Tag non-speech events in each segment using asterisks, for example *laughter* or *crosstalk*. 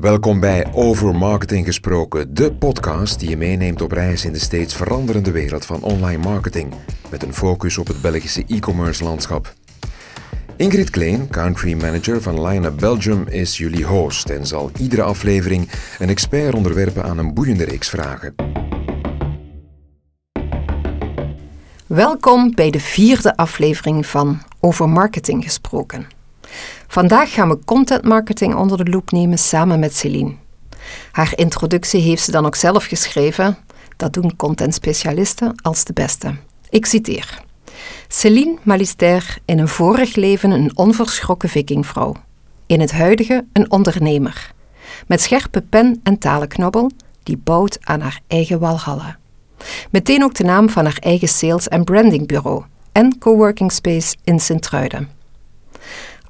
Welkom bij Over Marketing Gesproken, de podcast die je meeneemt op reis in de steeds veranderende wereld van online marketing, met een focus op het Belgische e-commerce landschap. Ingrid Kleen, country manager van Line Belgium, is jullie host en zal iedere aflevering een expert onderwerpen aan een boeiende reeks vragen. Welkom bij de vierde aflevering van Over Marketing Gesproken. Vandaag gaan we content marketing onder de loep nemen samen met Celine. Haar introductie heeft ze dan ook zelf geschreven. Dat doen contentspecialisten als de beste. Ik citeer. Céline Malister, in een vorig leven een onverschrokken vikingvrouw. In het huidige een ondernemer. Met scherpe pen en talenknobbel, die bouwt aan haar eigen walhalla. Meteen ook de naam van haar eigen sales- en brandingbureau en coworking space in Sint-Truiden.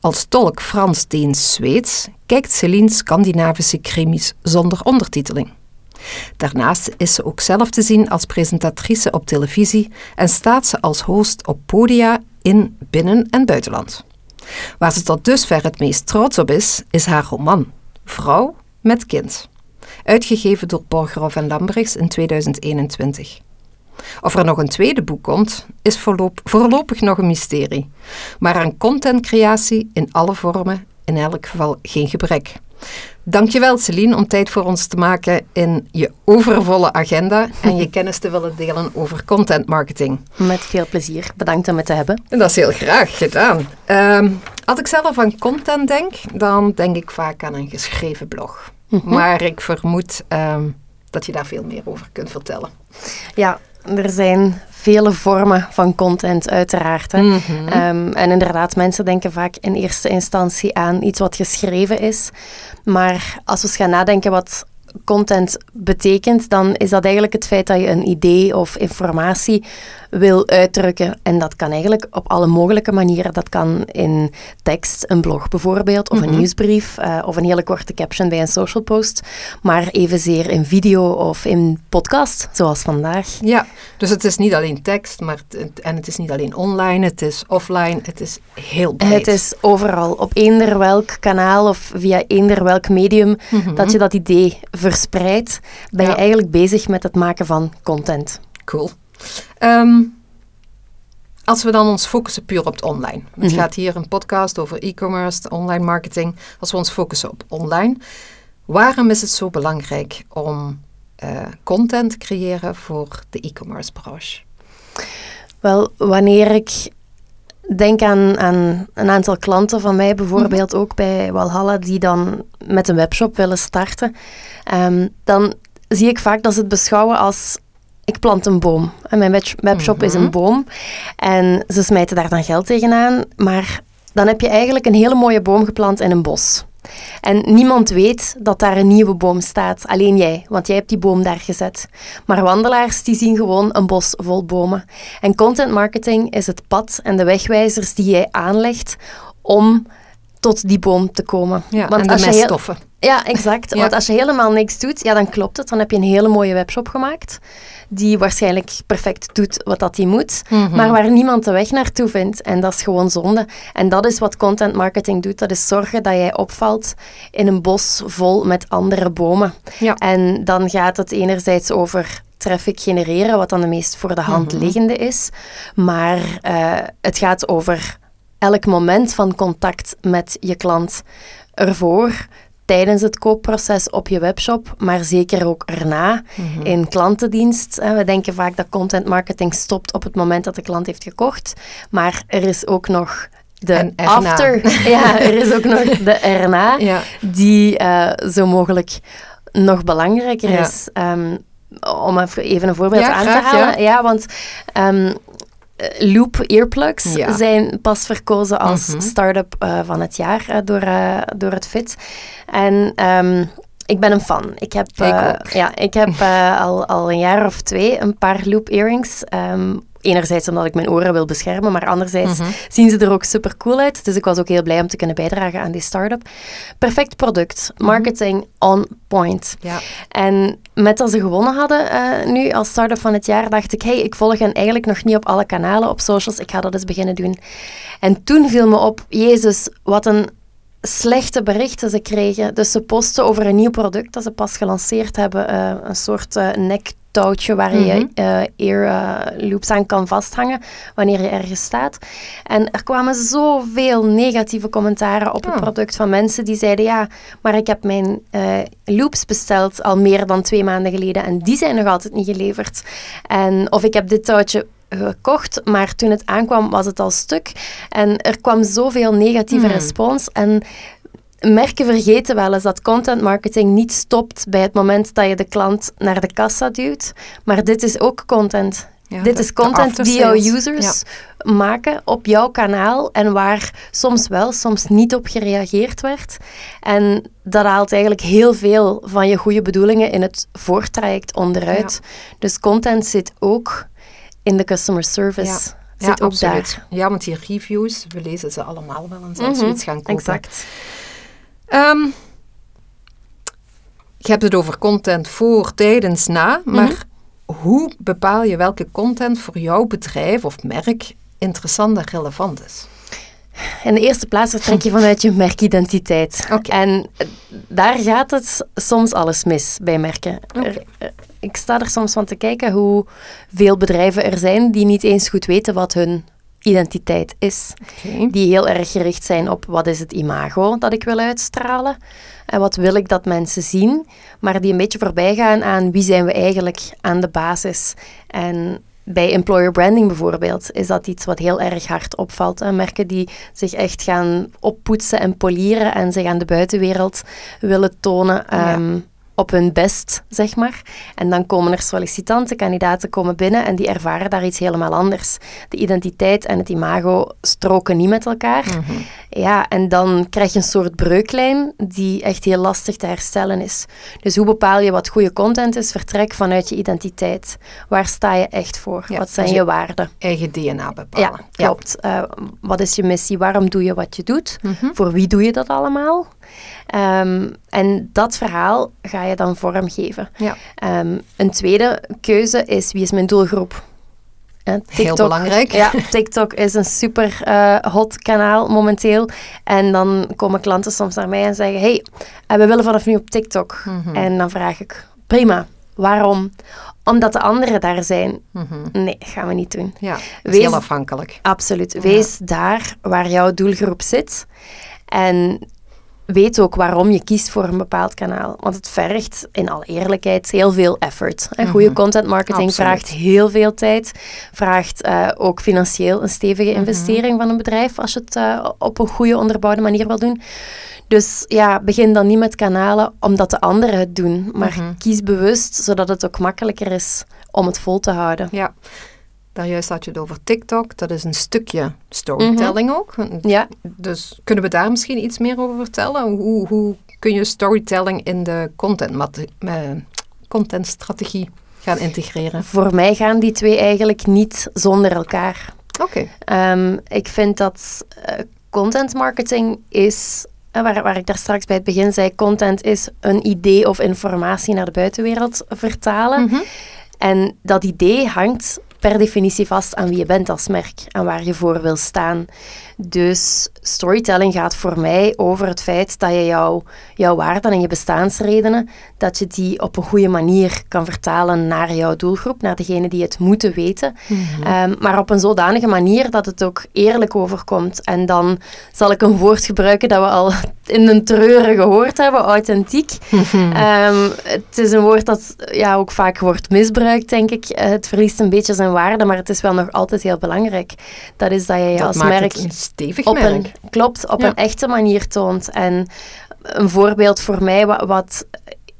Als tolk Frans, Deens, Zweeds kijkt Celine Scandinavische krimis zonder ondertiteling. Daarnaast is ze ook zelf te zien als presentatrice op televisie en staat ze als host op podia in binnen- en buitenland. Waar ze tot dusver het meest trots op is, is haar roman Vrouw met kind, uitgegeven door Borgerhoff en Lambrechts in 2021. Of er nog een tweede boek komt, is voorlopig nog een mysterie. Maar aan contentcreatie in alle vormen in elk geval geen gebrek. Dankjewel Celine om tijd voor ons te maken in je overvolle agenda en je *laughs* kennis te willen delen over content marketing. Met veel plezier. Bedankt om het te hebben. En dat is heel graag gedaan. Um, als ik zelf aan content denk, dan denk ik vaak aan een geschreven blog. Mhm. Maar ik vermoed um, dat je daar veel meer over kunt vertellen. Ja, er zijn vele vormen van content, uiteraard. Hè. Mhm. Ehm, en inderdaad, mensen denken vaak in eerste instantie aan iets wat geschreven is. Maar als we eens gaan nadenken wat content betekent, dan is dat eigenlijk het feit dat je een idee of informatie wil uitdrukken. En dat kan eigenlijk op alle mogelijke manieren. Dat kan in tekst, een blog bijvoorbeeld, of een mhm. nieuwsbrief, uh, of een hele korte caption bij een social post. Maar evenzeer in video of in podcast, zoals vandaag. Ja, dus het is niet alleen tekst, maar en het is niet alleen online, het is offline, het is heel breed. Het is overal, op eender welk kanaal of via eender welk medium mhm. dat je dat idee verspreidt, ben je eigenlijk bezig met het maken van content. Cool. Ehm, als we dan ons focussen puur op het online. Het mhm. gaat hier een podcast over e-commerce, online marketing. Als we ons focussen op online, waarom is het zo belangrijk om uh, content te creëren voor de e-commerce branche? Wel, wanneer ik denk aan, aan een aantal klanten van mij, bijvoorbeeld mhm. ook bij Walhalla, die dan met een webshop willen starten, um, dan zie ik vaak dat ze het beschouwen als ik plant een boom. En mijn webshop is een mhm. boom. En ze smijten daar dan geld tegenaan. Maar dan heb je eigenlijk een hele mooie boom geplant in een bos. En niemand weet dat daar een nieuwe boom staat. Alleen jij, want jij hebt die boom daar gezet. Maar wandelaars die zien gewoon een bos vol bomen. En content marketing is het pad en de wegwijzers die jij aanlegt om tot die boom te komen. Ja, want en de meststoffen. Ja, exact. *laughs* Want als je helemaal niks doet, ja, dan klopt het. Dan heb je een hele mooie webshop gemaakt die waarschijnlijk perfect doet wat dat hij moet, mhm. maar waar niemand de weg naartoe vindt. En dat is gewoon zonde. En dat is wat content marketing doet. Dat is zorgen dat jij opvalt in een bos vol met andere bomen. Ja. En dan gaat het enerzijds over traffic genereren, wat dan de meest voor de hand mhm. liggende is. Maar uh, het gaat over elk moment van contact met je klant ervoor tijdens het koopproces op je webshop, maar zeker ook erna mhm. in klantendienst. We denken vaak dat content marketing stopt op het moment dat de klant heeft gekocht, maar er is ook nog de after. *laughs* Ja, er is ook nog de erna, *laughs* die uh, zo mogelijk nog belangrijker is. Um, om even een voorbeeld aan te halen. Ja, want um, eh, Loop earplugs zijn pas verkozen als mm start-up uh, van het jaar uh, door, uh, door het FIT. En um, ik ben een fan. Ik heb, ja, ik heb *laughs* al, al een jaar of twee een paar Loop earrings um, enerzijds omdat ik mijn oren wil beschermen, maar anderzijds mhm. zien ze er ook super cool uit. Dus ik was ook heel blij om te kunnen bijdragen aan die start-up. Perfect product, mhm. marketing on point. Ja. En met dat ze gewonnen hadden uh, nu als start-up van het jaar, dacht ik, hey, ik volg hen eigenlijk nog niet op alle kanalen, op socials. Ik ga dat eens beginnen doen. En toen viel me op, Jezus, wat een slechte berichten ze kregen. Dus ze posten over een nieuw product dat ze pas gelanceerd hebben. eh, een soort eh, nektouwtje waar je Mhm. eh ear eh, loops aan kan vasthangen wanneer je ergens staat. En er kwamen zoveel negatieve commentaren op het Oh. product van mensen die zeiden ja, maar ik heb mijn loops besteld al meer dan twee maanden geleden en die zijn nog altijd niet geleverd. En, of ik heb dit touwtje gekocht, maar toen het aankwam was het al stuk. En er kwam zoveel negatieve Hmm. respons. En merken vergeten wel eens dat content marketing niet stopt bij het moment dat je de klant naar de kassa duwt. Maar dit is ook content. Ja, dit de- is content die jouw users maken op jouw kanaal en waar soms wel, soms niet op gereageerd werd. En dat haalt eigenlijk heel veel van je goede bedoelingen in het voortraject onderuit. Dus content zit ook in de customer service. Ja. Zit Ja, ook absoluut. daar. Ja, want die reviews, we lezen ze allemaal wel eens als Mhm, we iets gaan kopen. Exact. Ehm, je hebt het over content voor, tijdens, na. Maar Mhm. hoe bepaal je welke content voor jouw bedrijf of merk interessant en relevant is? In de eerste plaats vertrek je vanuit je merkidentiteit. En eh, daar gaat het soms alles mis bij merken. Er- eh, ik sta er soms van te kijken hoeveel bedrijven er zijn die niet eens goed weten wat hun identiteit is. Die heel erg gericht zijn op wat is het imago dat ik wil uitstralen en wat wil ik dat mensen zien, maar die een beetje voorbij gaan aan wie zijn we eigenlijk aan de basis. En bij employer branding bijvoorbeeld is dat iets wat heel erg hard opvalt. Hè? Merken die zich echt gaan oppoetsen en polieren en zich aan de buitenwereld willen tonen. Ja. Op hun best, zeg maar. En dan komen er sollicitanten, kandidaten komen binnen en die ervaren daar iets helemaal anders. De identiteit en het imago stroken niet met elkaar. Mhm. Ja, en dan krijg je een soort breuklijn die echt heel lastig te herstellen is. Dus hoe bepaal je wat goede content is? Vertrek vanuit je identiteit. Waar sta je echt voor? Ja, wat zijn dus je je- waarden? Eigen DNA bepalen. Ja, klopt. Eh, wat is je missie? Waarom doe je wat je doet? Mhm. Voor wie doe je dat allemaal? Ehm, en dat verhaal ga je dan vormgeven. Ja. Ehm, een tweede keuze is wie is mijn doelgroep? Eh, Heel belangrijk. Ja, *laughs* TikTok is een super eh, hot kanaal momenteel. En dan komen klanten soms naar mij en zeggen: Hey, eh, we willen vanaf nu op TikTok. Mhm. En dan vraag ik: Prima, waarom? Omdat de anderen daar zijn. Mhm. Nee, gaan we niet doen. Ja, Wees- heel afhankelijk. Absoluut. Wees daar waar jouw doelgroep zit. En weet ook waarom je kiest voor een bepaald kanaal. Want het vergt, in alle eerlijkheid, heel veel effort. En goede Mhm. content marketing Absoluut. vraagt heel veel tijd. Vraagt eh, ook financieel een stevige Mhm. investering van een bedrijf als je het eh, op een goede onderbouwde manier wil doen. Dus ja, begin dan niet met kanalen omdat de anderen het doen. Maar Mhm. kies bewust, zodat het ook makkelijker is om het vol te houden. Ja. Daar juist had je het over TikTok. Dat is een stukje storytelling ook. Ja, Dus kunnen we daar misschien iets meer over vertellen? Hoe, hoe kun je storytelling in de content, eh, contentstrategie gaan integreren? voor mij gaan die twee eigenlijk niet zonder elkaar. Oké. Ehm, ik vind dat eh, content marketing is, eh, waar, waar ik daar straks bij het begin zei, content is een idee of informatie naar de buitenwereld vertalen. Mhm. En dat idee hangt per definitie vast aan wie je bent als merk en waar je voor wil staan. Dus storytelling gaat voor mij over het feit dat je jouw, jouw waarden en je bestaansredenen, dat je die op een goede manier kan vertalen naar jouw doelgroep, naar degene die het moeten weten. Ehm, maar op een zodanige manier dat het ook eerlijk overkomt. En dan zal ik een woord gebruiken dat we al *laughs* in een treuren gehoord hebben, authentiek. Ehm, het is een woord dat ja, ook vaak wordt misbruikt, denk ik. Eh, Het verliest een beetje zijn waarde, maar het is wel nog altijd heel belangrijk. Dat is dat je Dat als merk stevig op merk. een, klopt, op Ja. een echte manier toont. En een voorbeeld voor mij, wat, wat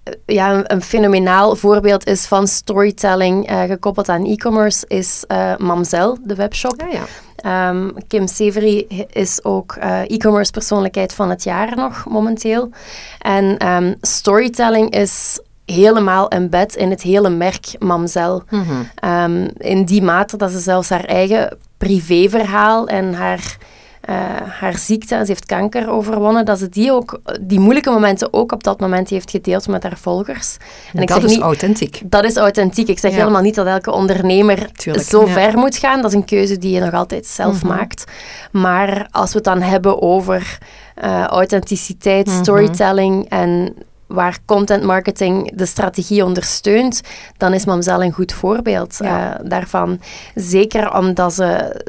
eh, ja, een, een fenomenaal voorbeeld is van storytelling eh, gekoppeld aan e-commerce, is eh Mamzel, de webshop. Ja, ja. Ehm, Kim Severy is ook e-commerce persoonlijkheid van het jaar nog momenteel. En ehm, storytelling is helemaal embed in het hele merk Mamzel. Mhm. Ehm, in die mate dat ze zelfs haar eigen privéverhaal en haar, eh, haar ziekte, ze heeft kanker overwonnen, dat ze die, ook, die moeilijke momenten ook op dat moment heeft gedeeld met haar volgers. En ik dat is niet, authentiek. dat is authentiek. Ik zeg Ja. helemaal niet dat elke ondernemer Tuurlijk, zo ja. ver moet gaan. Dat is een keuze die je nog altijd zelf Mhm. maakt. Maar als we het dan hebben over uh, authenticiteit, mhm. storytelling en waar content marketing de strategie ondersteunt, dan is Mamzel een goed voorbeeld eh, daarvan. Zeker omdat ze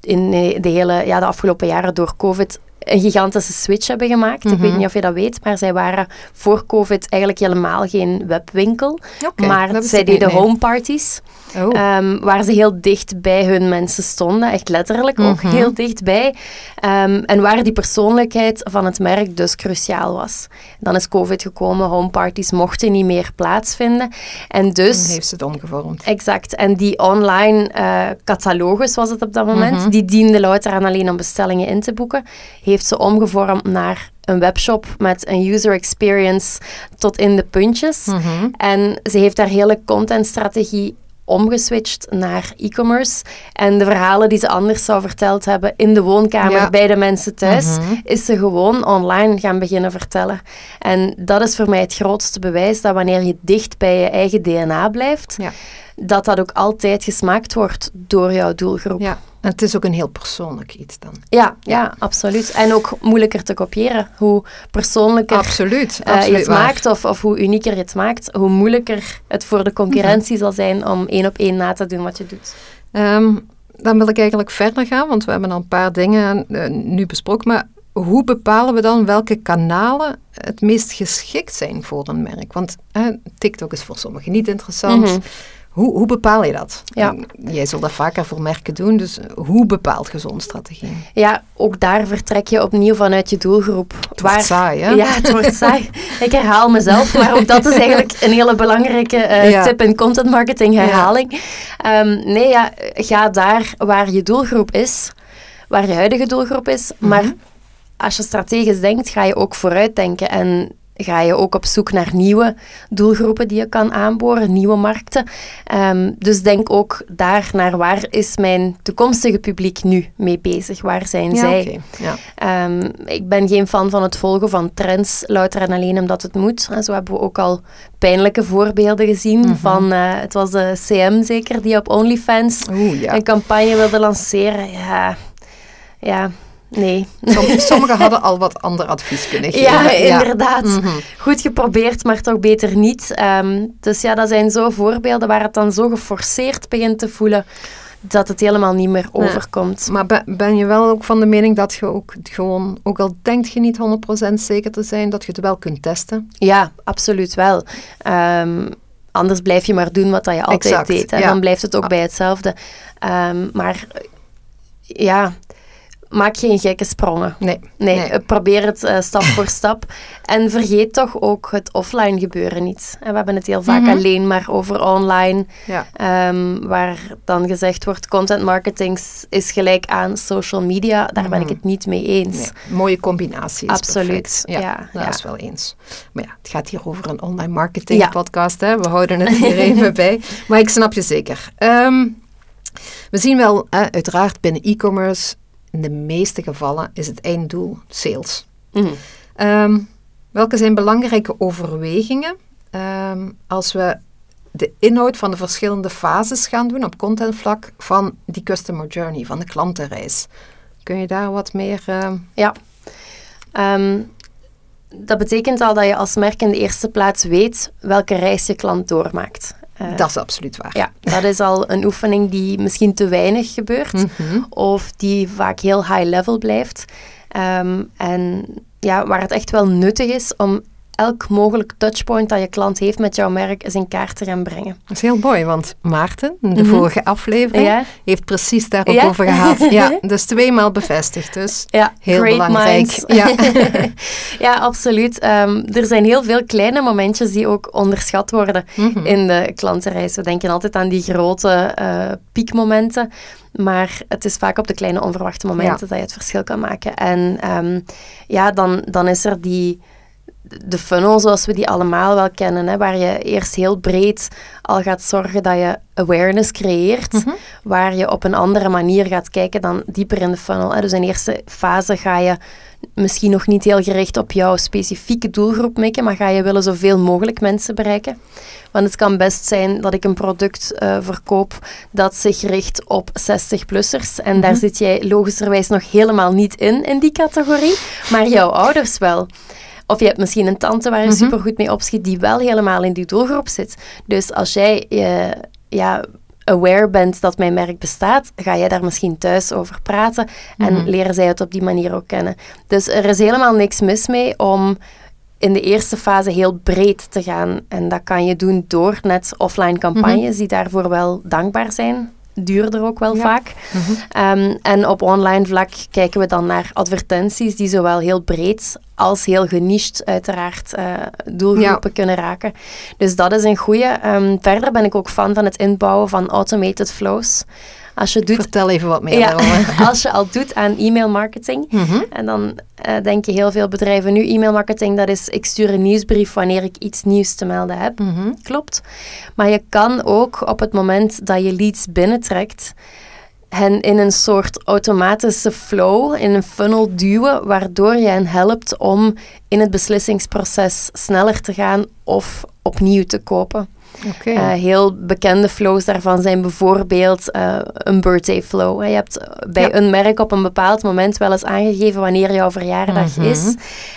in de hele ja, de afgelopen jaren door COVID een gigantische switch hebben gemaakt. Ik weet mhm. niet of je dat weet, maar zij waren voor COVID eigenlijk helemaal geen webwinkel. maar zij deden homeparties. Oh. Ehm, waar ze heel dicht bij hun mensen stonden, echt letterlijk ook mhm. heel dichtbij. Um, en waar die persoonlijkheid van het merk dus cruciaal was. Dan is COVID gekomen, homeparties mochten niet meer plaatsvinden. En dus... heeft ze het omgevormd. Exact. En die online uh, catalogus was het op dat moment, mhm. die diende louter aan alleen om bestellingen in te boeken, heeft ze omgevormd naar een webshop met een user experience tot in de puntjes. Mhm. En ze heeft daar hele contentstrategie omgeswitcht naar e-commerce. En de verhalen die ze anders zou verteld hebben in de woonkamer bij de mensen thuis, mhm. is ze gewoon online gaan beginnen vertellen. En dat is voor mij het grootste bewijs dat wanneer je dicht bij je eigen DNA blijft, ja. Dat dat ook altijd gesmaakt wordt door jouw doelgroep. Ja. En het is ook een heel persoonlijk iets dan. Ja, ja, absoluut. En ook moeilijker te kopiëren. Hoe persoonlijker absoluut, uh, je het maakt of, of hoe unieker je het maakt, hoe moeilijker het voor de concurrentie mhm. zal zijn om één op één na te doen wat je doet. Ehm, dan wil ik eigenlijk verder gaan, want we hebben al een paar dingen uh, nu besproken. Maar hoe bepalen we dan welke kanalen het meest geschikt zijn voor een merk? Want uh, TikTok is voor sommigen niet interessant. Mhm. Hoe, hoe bepaal je dat? Ja. Jij zult dat vaker voor merken doen, dus hoe bepaalt je zo'n strategie? Ja, ook daar vertrek je opnieuw vanuit je doelgroep. Het wordt saai, hè? Ja, het wordt saai. *laughs* Ik herhaal mezelf, maar ook dat is eigenlijk een hele belangrijke uh, tip in content marketing herhaling. Ehm, nee, ja, ga daar waar je doelgroep is, waar je huidige doelgroep is, maar mhm. als je strategisch denkt, ga je ook vooruit denken en ga je ook op zoek naar nieuwe doelgroepen die je kan aanboren, nieuwe markten. Um, dus denk ook daar naar waar is mijn toekomstige publiek nu mee bezig? Waar zijn zij? Ja. Um, ik ben geen fan van het volgen van trends, louter en alleen omdat het moet. En zo hebben we ook al pijnlijke voorbeelden gezien mhm. van, uh, het was de CM zeker, die op OnlyFans ja. een campagne wilde lanceren. Ja, ja Nee. *laughs* sommigen hadden al wat ander advies kunnen geven. Ja, inderdaad. Mhm. Goed geprobeerd, maar toch beter niet. Ehm, dus ja, dat zijn zo voorbeelden waar het dan zo geforceerd begint te voelen dat het helemaal niet meer overkomt. Maar ben, je wel ook van de mening dat je ook gewoon, ook al denkt je niet 100% zeker te zijn, dat je het wel kunt testen? Ja, absoluut wel. Um, anders blijf je maar doen wat je altijd deed. En dan blijft het ook bij hetzelfde. Um, maar ja, maak geen gekke sprongen. Nee. Nee, probeer het uh, stap voor *laughs* stap. En vergeet toch ook het offline gebeuren niet. En we hebben het heel vaak mhm. alleen maar over online. Ja. Um, waar dan gezegd wordt, content marketing is gelijk aan social media. Daar ben ik mhm. het niet mee eens. Nee. Mooie combinatie is Absoluut, ja, ja, dat is wel eens. Maar ja, het gaat hier over een online marketing podcast. Hè? We houden het *laughs* hier even bij. Maar ik snap je zeker. Ehm, we zien wel, uiteraard binnen e-commerce in de meeste gevallen is het einddoel sales. Mhm. Ehm, welke zijn belangrijke overwegingen ehm, als we de inhoud van de verschillende fases gaan doen op contentvlak van die customer journey, van de klantenreis? Kun je daar wat meer... Uh... Ja. Dat betekent al dat je als merk in de eerste plaats weet welke reis je klant doormaakt. Uh, dat is absoluut waar. Ja, dat is al een oefening die misschien te weinig gebeurt mhm. of die vaak heel high level blijft. Um, en ja, waar het echt wel nuttig is om elk mogelijk touchpoint dat je klant heeft met jouw merk eens in kaart te gaan brengen. Dat is heel mooi, want Maarten, de mhm. vorige aflevering, heeft precies daarop ja? over gehad. Ja, *laughs* dus tweemaal bevestigd. Dus ja, heel belangrijk. *laughs* Ja. *laughs* ja, absoluut. Um, er zijn heel veel kleine momentjes die ook onderschat worden mhm. in de klantenreis. We denken altijd aan die grote uh, piekmomenten. Maar het is vaak op de kleine onverwachte momenten dat je het verschil kan maken. En um, ja, dan, dan is er die de funnel zoals we die allemaal wel kennen, hè, waar je eerst heel breed al gaat zorgen dat je awareness creëert, Mhm. waar je op een andere manier gaat kijken dan dieper in de funnel. Hè. Dus in eerste fase ga je misschien nog niet heel gericht op jouw specifieke doelgroep mikken, maar ga je willen zoveel mogelijk mensen bereiken. Want het kan best zijn dat ik een product eh, verkoop dat zich richt op 60-plussers. En daar zit jij logischerwijs nog helemaal niet in, in die categorie, maar jouw ouders wel. Of je hebt misschien een tante waar je Mhm. supergoed mee opschiet, die wel helemaal in die doelgroep zit. Dus als jij eh, ja, aware bent dat mijn merk bestaat, ga je daar misschien thuis over praten en Mhm. leren zij het op die manier ook kennen. Dus er is helemaal niks mis mee om in de eerste fase heel breed te gaan. En dat kan je doen door net offline campagnes die daarvoor wel dankbaar zijn. Duurder ook wel Ja. vaak. Mhm. Ehm, en op online vlak kijken we dan naar advertenties die zowel heel breed als heel geniched uiteraard eh, doelgroepen kunnen raken. Dus dat is een goede. Ehm, verder ben ik ook fan van het inbouwen van automated flows. Als je doet Vertel even wat meer ja, *laughs* als je al doet aan e-mail marketing, Mhm. en dan eh, denken heel veel bedrijven nu, e-mail marketing, dat is ik stuur een nieuwsbrief wanneer ik iets nieuws te melden heb. Mhm. Klopt. Maar je kan ook op het moment dat je leads binnentrekt, hen in een soort automatische flow, in een funnel duwen, waardoor je hen helpt om in het beslissingsproces sneller te gaan of opnieuw te kopen. Eh, heel bekende flows daarvan zijn bijvoorbeeld eh, een birthday flow. Je hebt bij Ja. een merk op een bepaald moment wel eens aangegeven wanneer jouw verjaardag Mhm. is.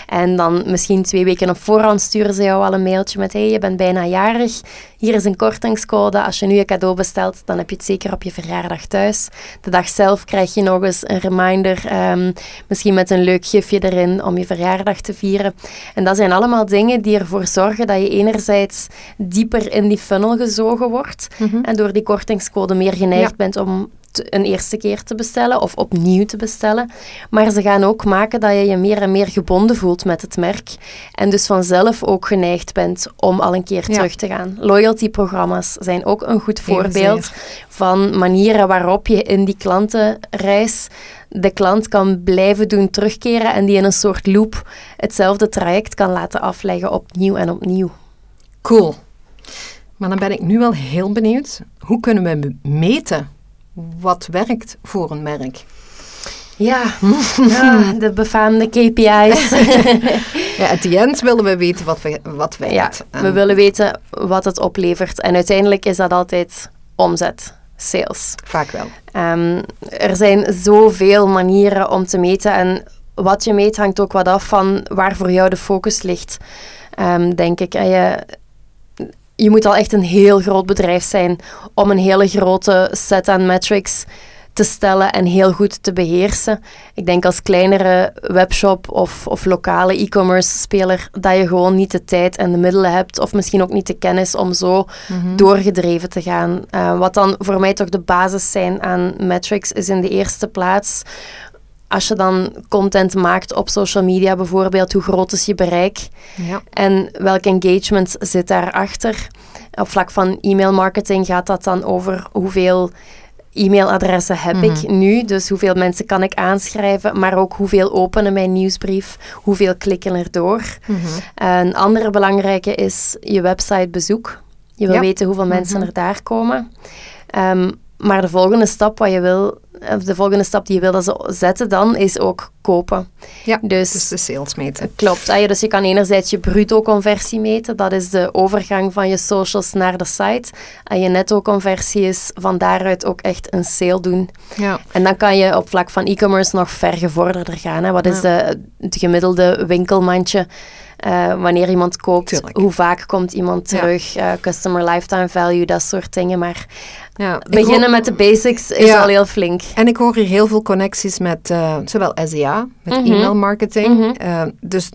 En dan misschien twee weken op voorhand sturen ze jou al een mailtje met hey, je bent bijna jarig. Hier is een kortingscode. Als je nu een cadeau bestelt, dan heb je het zeker op je verjaardag thuis. De dag zelf krijg je nog eens een reminder, ehm, misschien met een leuk gifje erin om je verjaardag te vieren. En dat zijn allemaal dingen die ervoor zorgen dat je enerzijds dieper in die funnel gezogen wordt Mhm. en door die kortingscode meer geneigd Ja. bent om een eerste keer te bestellen of opnieuw te bestellen. Maar ze gaan ook maken dat je je meer en meer gebonden voelt met het merk en dus vanzelf ook geneigd bent om al een keer Ja. terug te gaan. Loyalty-programma's zijn ook een goed voorbeeld van manieren waarop je in die klantenreis de klant kan blijven doen terugkeren en die in een soort loop hetzelfde traject kan laten afleggen opnieuw en opnieuw. Cool. Maar dan ben ik nu wel heel benieuwd. Hoe kunnen we meten wat werkt voor een merk? Ja, *laughs* ja de befaamde KPI's. Ja, at the end willen we weten wat, we, wat werkt. ja, we En willen weten wat het oplevert. En uiteindelijk is dat altijd omzet, sales. Vaak wel. Ehm, er zijn zoveel manieren om te meten en wat je meet hangt ook wat af van waar voor jou de focus ligt, Ehm, denk ik. En je, je moet al echt een heel groot bedrijf zijn om een hele grote set aan metrics te stellen en heel goed te beheersen. Ik denk als kleinere webshop of, of lokale e-commerce speler dat je gewoon niet de tijd en de middelen hebt of misschien ook niet de kennis om zo doorgedreven te gaan. Eh, wat dan voor mij toch de basis zijn aan metrics is in de eerste plaats als je dan content maakt op social media bijvoorbeeld, hoe groot is je bereik Ja. en welk engagement zit daarachter? Op vlak van e-mail marketing gaat dat dan over hoeveel e-mailadressen heb ik nu, dus hoeveel mensen kan ik aanschrijven, maar ook hoeveel openen mijn nieuwsbrief, hoeveel klikken erdoor. Mhm. Een andere belangrijke is je websitebezoek. Je wil Ja. weten hoeveel mensen Mhm. er daar komen. Ehm, maar de volgende stap wat je wil, de volgende stap die je wil dat ze zetten dan, is ook kopen. Ja, Dus, dus de sales meten. klopt. Ah ja, dus je kan enerzijds je bruto-conversie meten. Dat is de overgang van je socials naar de site. En je netto-conversie is van daaruit ook echt een sale doen. Ja. En dan kan je op vlak van e-commerce nog ver gevorderder gaan. Hè. Wat is de, het gemiddelde winkelmandje eh, wanneer iemand koopt? Tuurlijk. Hoe vaak komt iemand Ja. terug? eh, customer lifetime value, dat soort dingen. Maar ja. Beginnen hoor- met de basics is Ja. al heel flink. En ik hoor hier heel veel connecties met eh, zowel SEA, met Mhm. e-mail marketing. Mhm. Dus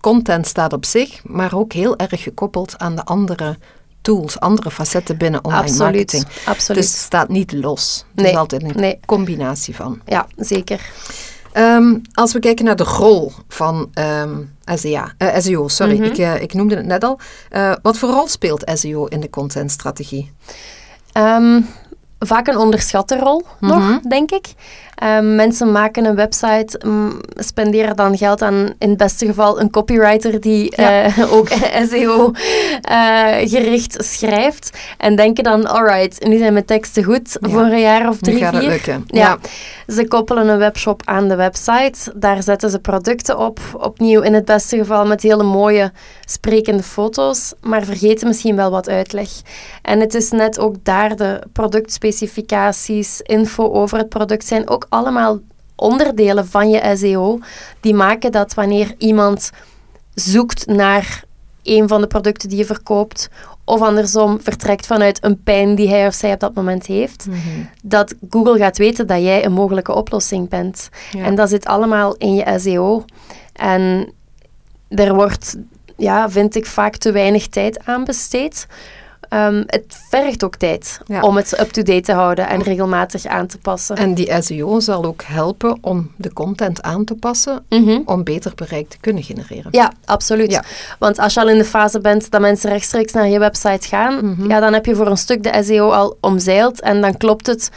content staat op zich, maar ook heel erg gekoppeld aan de andere tools, andere facetten binnen online Absoluut. marketing. Absoluut. Dus het staat niet los. Het Nee, is altijd een nee. combinatie van. ja, zeker. Ehm, als we kijken naar de rol van ehm, SEA, eh, SEO, sorry, Mhm. ik, eh, ik noemde het net al. Eh, wat voor rol speelt SEO in de contentstrategie? Ehm, vaak een onderschatte rol nog, Mhm. denk ik. Ehm, mensen maken een website, mm, spenderen dan geld aan in het beste geval een copywriter die eh, *laughs* ook *laughs* SEO uh, gericht schrijft. En denken dan, alright, nu zijn mijn teksten goed voor een jaar of drie, vier. Ja. ja. Ze koppelen een webshop aan de website. Daar zetten ze producten op. Opnieuw in het beste geval met hele mooie sprekende foto's, maar vergeten misschien wel wat uitleg. En het is net ook daar de productspecificaties, info over het product zijn ook allemaal onderdelen van je SEO. Die maken dat wanneer iemand zoekt naar een van de producten die je verkoopt, of andersom vertrekt vanuit een pijn die hij of zij op dat moment heeft, Mhm. dat Google gaat weten dat jij een mogelijke oplossing bent. Ja. En dat zit allemaal in je SEO. En er wordt, ja, vind ik, vaak te weinig tijd aan besteed. Ehm, het vergt ook tijd Ja. om het up-to-date te houden en regelmatig aan te passen. En die SEO zal ook helpen om de content aan te passen Mhm. om beter bereik te kunnen genereren. Ja, absoluut. Ja. Want als je al in de fase bent dat mensen rechtstreeks naar je website gaan, Mhm. ja, dan heb je voor een stuk de SEO al omzeild en dan klopt het.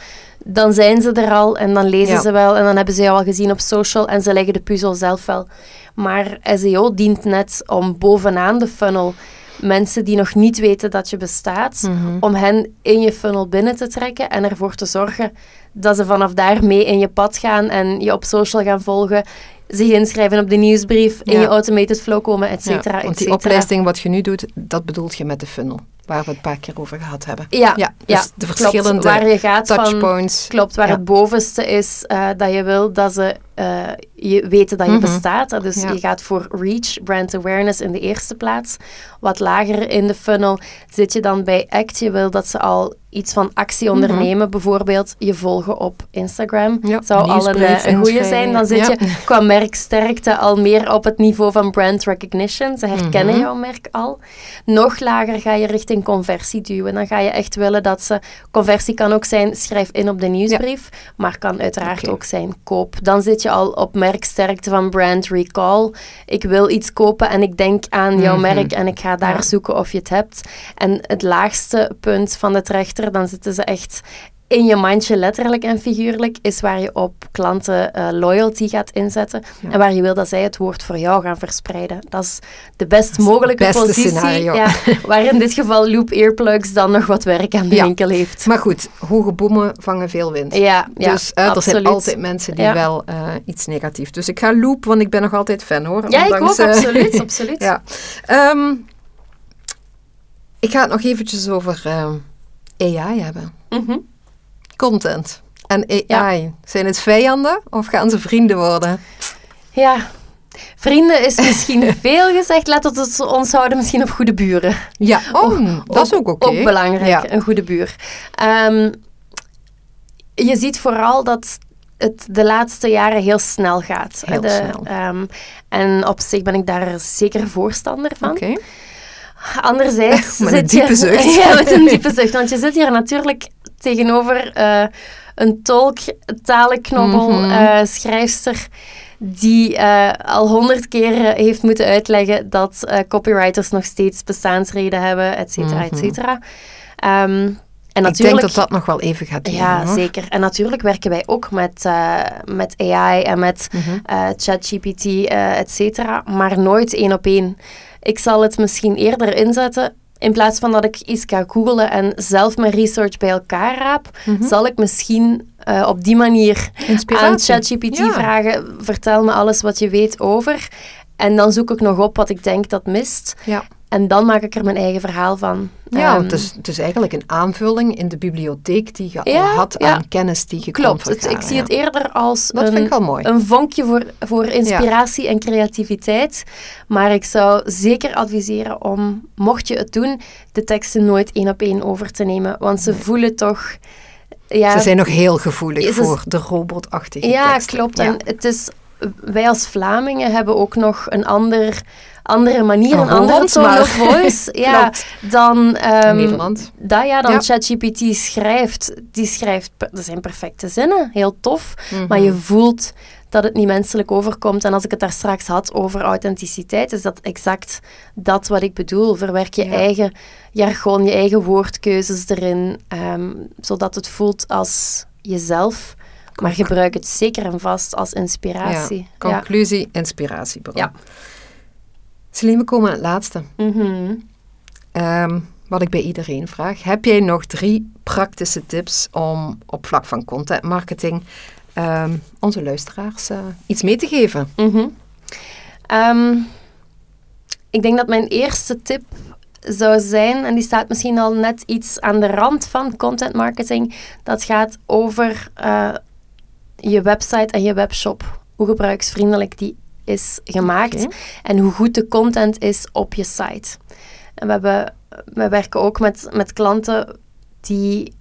Dan zijn ze er al en dan lezen Ja. ze wel en dan hebben ze jou al gezien op social en ze leggen de puzzel zelf wel. Maar SEO dient net om bovenaan de funnel mensen die nog niet weten dat je bestaat, Mhm. om hen in je funnel binnen te trekken en ervoor te zorgen dat ze vanaf daar mee in je pad gaan en je op social gaan volgen, zich inschrijven op de nieuwsbrief, in je automated flow komen, et Ja, cetera, et want die opleiding wat je nu doet, dat bedoelt je met de funnel, waar we het een paar keer over gehad hebben. Ja, Ja, ja, dus de klopt. verschillende waar je gaat van, Touchpoints. klopt, waar Ja. het bovenste is eh, dat je wil dat ze eh, je weten dat je Mhm. bestaat. Dus Ja. je gaat voor reach, brand awareness in de eerste plaats. Wat lager in de funnel zit je dan bij act. Je wil dat ze al iets van actie ondernemen, bijvoorbeeld je volgen op Instagram. Mhm. Ja, Zou al een, eh, een goede zijn. Dan zit je *laughs* qua merksterkte al meer op het niveau van brand recognition. Ze herkennen Mhm. jouw merk al. Nog lager ga je richting conversie duwen. Dan ga je echt willen dat ze... Conversie kan ook zijn, schrijf in op de nieuwsbrief. Maar kan uiteraard ook zijn, koop. Dan zit je al op merksterkte van brand recall. Ik wil iets kopen en ik denk aan jouw Mhm. merk en ik ga daar Ja. zoeken of je het hebt. En het laagste punt van de trechter, dan zitten ze echt in je mandje, letterlijk en figuurlijk, is waar je op klanten eh, loyalty gaat inzetten. Ja. En waar je wil dat zij het woord voor jou gaan verspreiden. Dat is de best mogelijke beste positie. scenario. Ja, *laughs* waar in dit geval Loop Earplugs dan nog wat werk aan de Ja. winkel heeft. Maar goed, hoge bomen vangen veel wind. Ja, dus eh, er absoluut. zijn altijd mensen die wel eh, iets negatiefs. Dus ik ga loop, want ik ben nog altijd fan hoor. Ja, ik ook, eh, absoluut. *laughs* absoluut. ja. Ehm, ik ga het nog eventjes over AI hebben. Mhm. Content en AI. Zijn het vijanden of gaan ze vrienden worden? Ja. Vrienden is misschien *laughs* veel gezegd. Laten we het ons houden misschien op goede buren. Ja, *laughs* oh, dat is ook oké. Ook belangrijk, Ja. een goede buur. Ehm, je ziet vooral dat het de laatste jaren heel snel gaat. Heel de, snel. ehm, en op zich ben ik daar zeker voorstander van. Oké. Anderzijds *laughs* Met een diepe je... zucht. Ja, met een diepe zucht. Want je zit hier natuurlijk tegenover eh, een tolk, talenknobbel, eh, schrijfster die eh, al honderd keer heeft moeten uitleggen dat copywriters nog steeds bestaansreden hebben, et cetera, et Mhm. cetera. Ehm, en Ik denk dat dat nog wel even gaat duren. Ja, hoor. zeker. En natuurlijk werken wij ook met, met AI en met Mhm. ChatGPT, eh et cetera, maar nooit één op één. Ik zal het misschien eerder inzetten. In plaats van dat ik iets ga googlen en zelf mijn research bij elkaar raap, Mhm. zal ik misschien eh, op die manier aan. ChatGPT Ja. vragen: vertel me alles wat je weet over. En dan zoek ik nog op wat ik denk dat mist. Ja. En dan maak ik er mijn eigen verhaal van. Ja, want het is, het is eigenlijk een aanvulling in de bibliotheek die je Ja, al had ja. aan kennis die je Klopt. Het, ik zie het eerder als Dat een, vind ik wel mooi. een vonkje voor, voor inspiratie en creativiteit. Maar ik zou zeker adviseren om, mocht je het doen, de teksten nooit één op één over te nemen. Want ze voelen toch... Ja, Ze zijn nog heel gevoelig Is voor de robotachtige ja teksten. klopt. En het is, wij als Vlamingen hebben ook nog een ander, andere manier, Een een andere tone maar- of voice *laughs* ja, dan... ehm, dat ja, dan Ja. ChatGPT schrijft. Die schrijft, dat zijn perfecte zinnen, heel tof. Mhm. Maar je voelt dat het niet menselijk overkomt. En als ik het daar straks had over authenticiteit, is dat exact dat wat ik bedoel. Verwerk je Ja. eigen jargon, je eigen woordkeuzes erin, ehm, zodat het voelt als jezelf. Maar gebruik het zeker en vast als inspiratie. Ja. Conclusie, inspiratiebron. Ja. Celine, we komen aan het laatste. Mhm. Ehm, wat ik bij iedereen vraag. Heb jij nog drie praktische tips om op vlak van content marketing ehm, onze luisteraars uh, iets mee te geven? Mhm. Ehm, ik denk dat mijn eerste tip zou zijn, en die staat misschien al net iets aan de rand van content marketing, dat gaat over uh, je website en je webshop. Hoe gebruiksvriendelijk die is gemaakt en hoe goed de content is op je site. En we, hebben, we werken ook met, met klanten die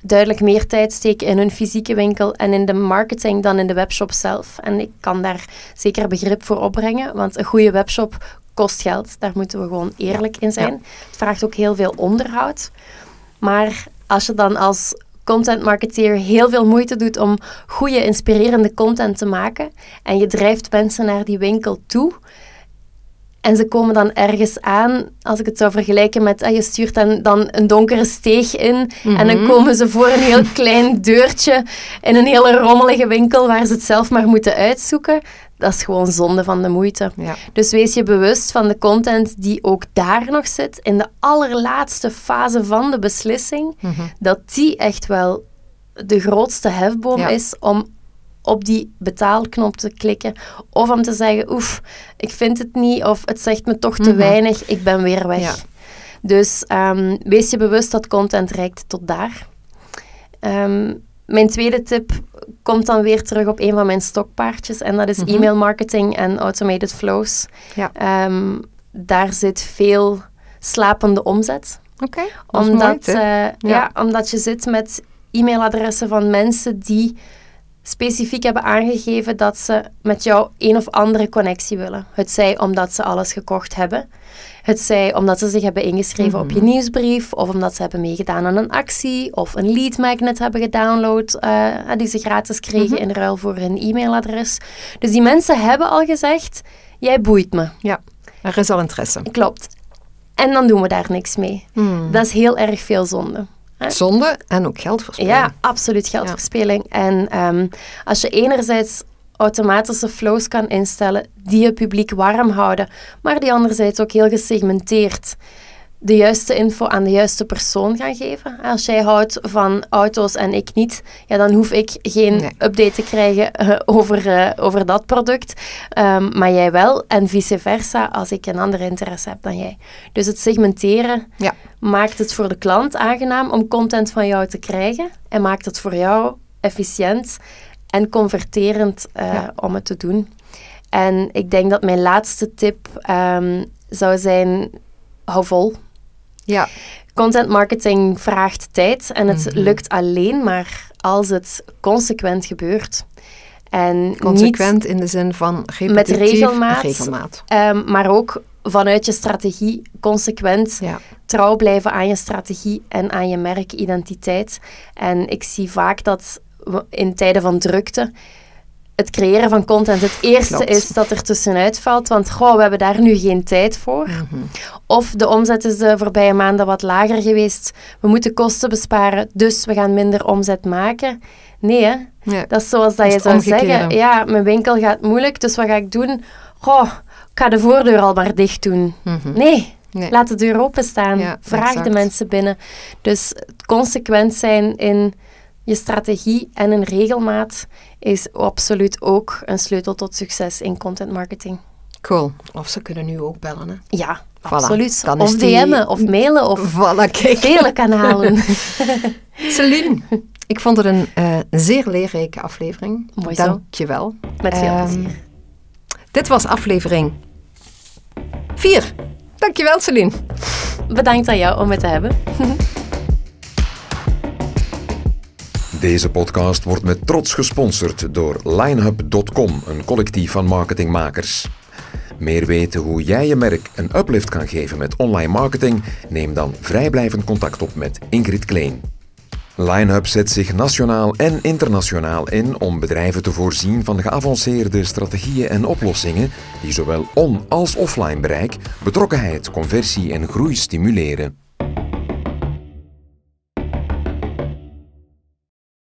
duidelijk meer tijd steken in hun fysieke winkel en in de marketing dan in de webshop zelf. En ik kan daar zeker begrip voor opbrengen, want een goede webshop kost geld. Daar moeten we gewoon eerlijk in zijn. Het vraagt ook heel veel onderhoud. Maar als je dan als content marketeer heel veel moeite doet om goede, inspirerende content te maken. En je drijft mensen naar die winkel toe, en ze komen dan ergens aan, als ik het zou vergelijken met, ah, je stuurt dan, dan een donkere steeg in en dan mhm. komen ze voor een heel *laughs* klein deurtje in een hele rommelige winkel waar ze het zelf maar moeten uitzoeken. Dat is gewoon zonde van de moeite. Ja. Dus wees je bewust van de content die ook daar nog zit, in de allerlaatste fase van de beslissing, mhm. dat die echt wel de grootste hefboom is om op die betaalknop te klikken. Of om te zeggen, oef, ik vind het niet, of het zegt me toch te mhm. weinig, ik ben weer weg. Dus um, wees je bewust dat content reikt tot daar. Um, mijn tweede tip komt dan weer terug op een van mijn stokpaardjes. En dat is mm e-mail marketing en automated flows. Ja. Um, daar zit veel slapende omzet. Oké, omdat, uh, ja. ja. omdat je zit met e-mailadressen van mensen die specifiek hebben aangegeven dat ze met jou een of andere connectie willen. Het zij omdat ze alles gekocht hebben. Het zij omdat ze zich hebben ingeschreven op je mhm. nieuwsbrief, of omdat ze hebben meegedaan aan een actie, of een lead magnet hebben gedownload uh, die ze gratis kregen mhm. in ruil voor hun e-mailadres. Dus die mensen hebben al gezegd, jij boeit me. Ja, er is al interesse. Klopt. En dan doen we daar niks mee. Hmm. Dat is heel erg veel zonde. Zonde en ook geldverspilling. Ja, absoluut geldverspilling. En ehm, als je enerzijds automatische flows kan instellen die je publiek warm houden, maar die anderzijds ook heel gesegmenteerd de juiste info aan de juiste persoon gaan geven. Als jij houdt van auto's en ik niet, ja, dan hoef ik geen update te krijgen eh, over, uh, over dat product. Um, maar jij wel en vice versa als ik een ander interesse heb dan jij. Dus het segmenteren ja. maakt het voor de klant aangenaam om content van jou te krijgen en maakt het voor jou efficiënt en converterend uh, om het te doen. En ik denk dat mijn laatste tip um, zou zijn: hou vol. Ja. Content marketing vraagt tijd en het Mhm. lukt alleen maar als het consequent gebeurt. En Consequent in de zin van met repetitief, regelmaat, regelmaat. ehm, maar ook vanuit je strategie consequent Ja. trouw blijven aan je strategie en aan je merkidentiteit. En ik zie vaak dat we in tijden van drukte het creëren van content het eerste Klopt. is dat er tussenuit valt. Want goh, we hebben daar nu geen tijd voor. Mhm. Of de omzet is de voorbije maanden wat lager geweest. We moeten kosten besparen, dus we gaan minder omzet maken. Nee, hè? Ja. dat is zoals dat je zou omgekeerde. zeggen. Ja, mijn winkel gaat moeilijk, dus wat ga ik doen? Goh, ik ga de voordeur al maar dicht doen. Mhm. Nee, Nee. laat de deur openstaan. Ja, Vraag exact. de mensen binnen. Dus consequent zijn in je strategie en een regelmaat is absoluut ook een sleutel tot succes in content marketing. Cool. Of ze kunnen nu ook bellen. Hè. Ja, Voilà, absoluut. dan of die- DM'en, of mailen, of Voilà, kijk. vele kanalen. *laughs* *laughs* Celine, ik vond het een eh, zeer leerrijke aflevering. Mooi zo. Dank je wel. Met veel Ehm, plezier. Dit was aflevering 4. Dankjewel, Celine. Bedankt aan jou om het te hebben. *laughs* Deze podcast wordt met trots gesponsord door linehub.com, een collectief van marketingmakers. Meer weten hoe jij je merk een uplift kan geven met online marketing? Neem dan vrijblijvend contact op met Ingrid Kleen. Linehub zet zich nationaal en internationaal in om bedrijven te voorzien van geavanceerde strategieën en oplossingen die zowel on- als offline bereik, betrokkenheid, conversie en groei stimuleren.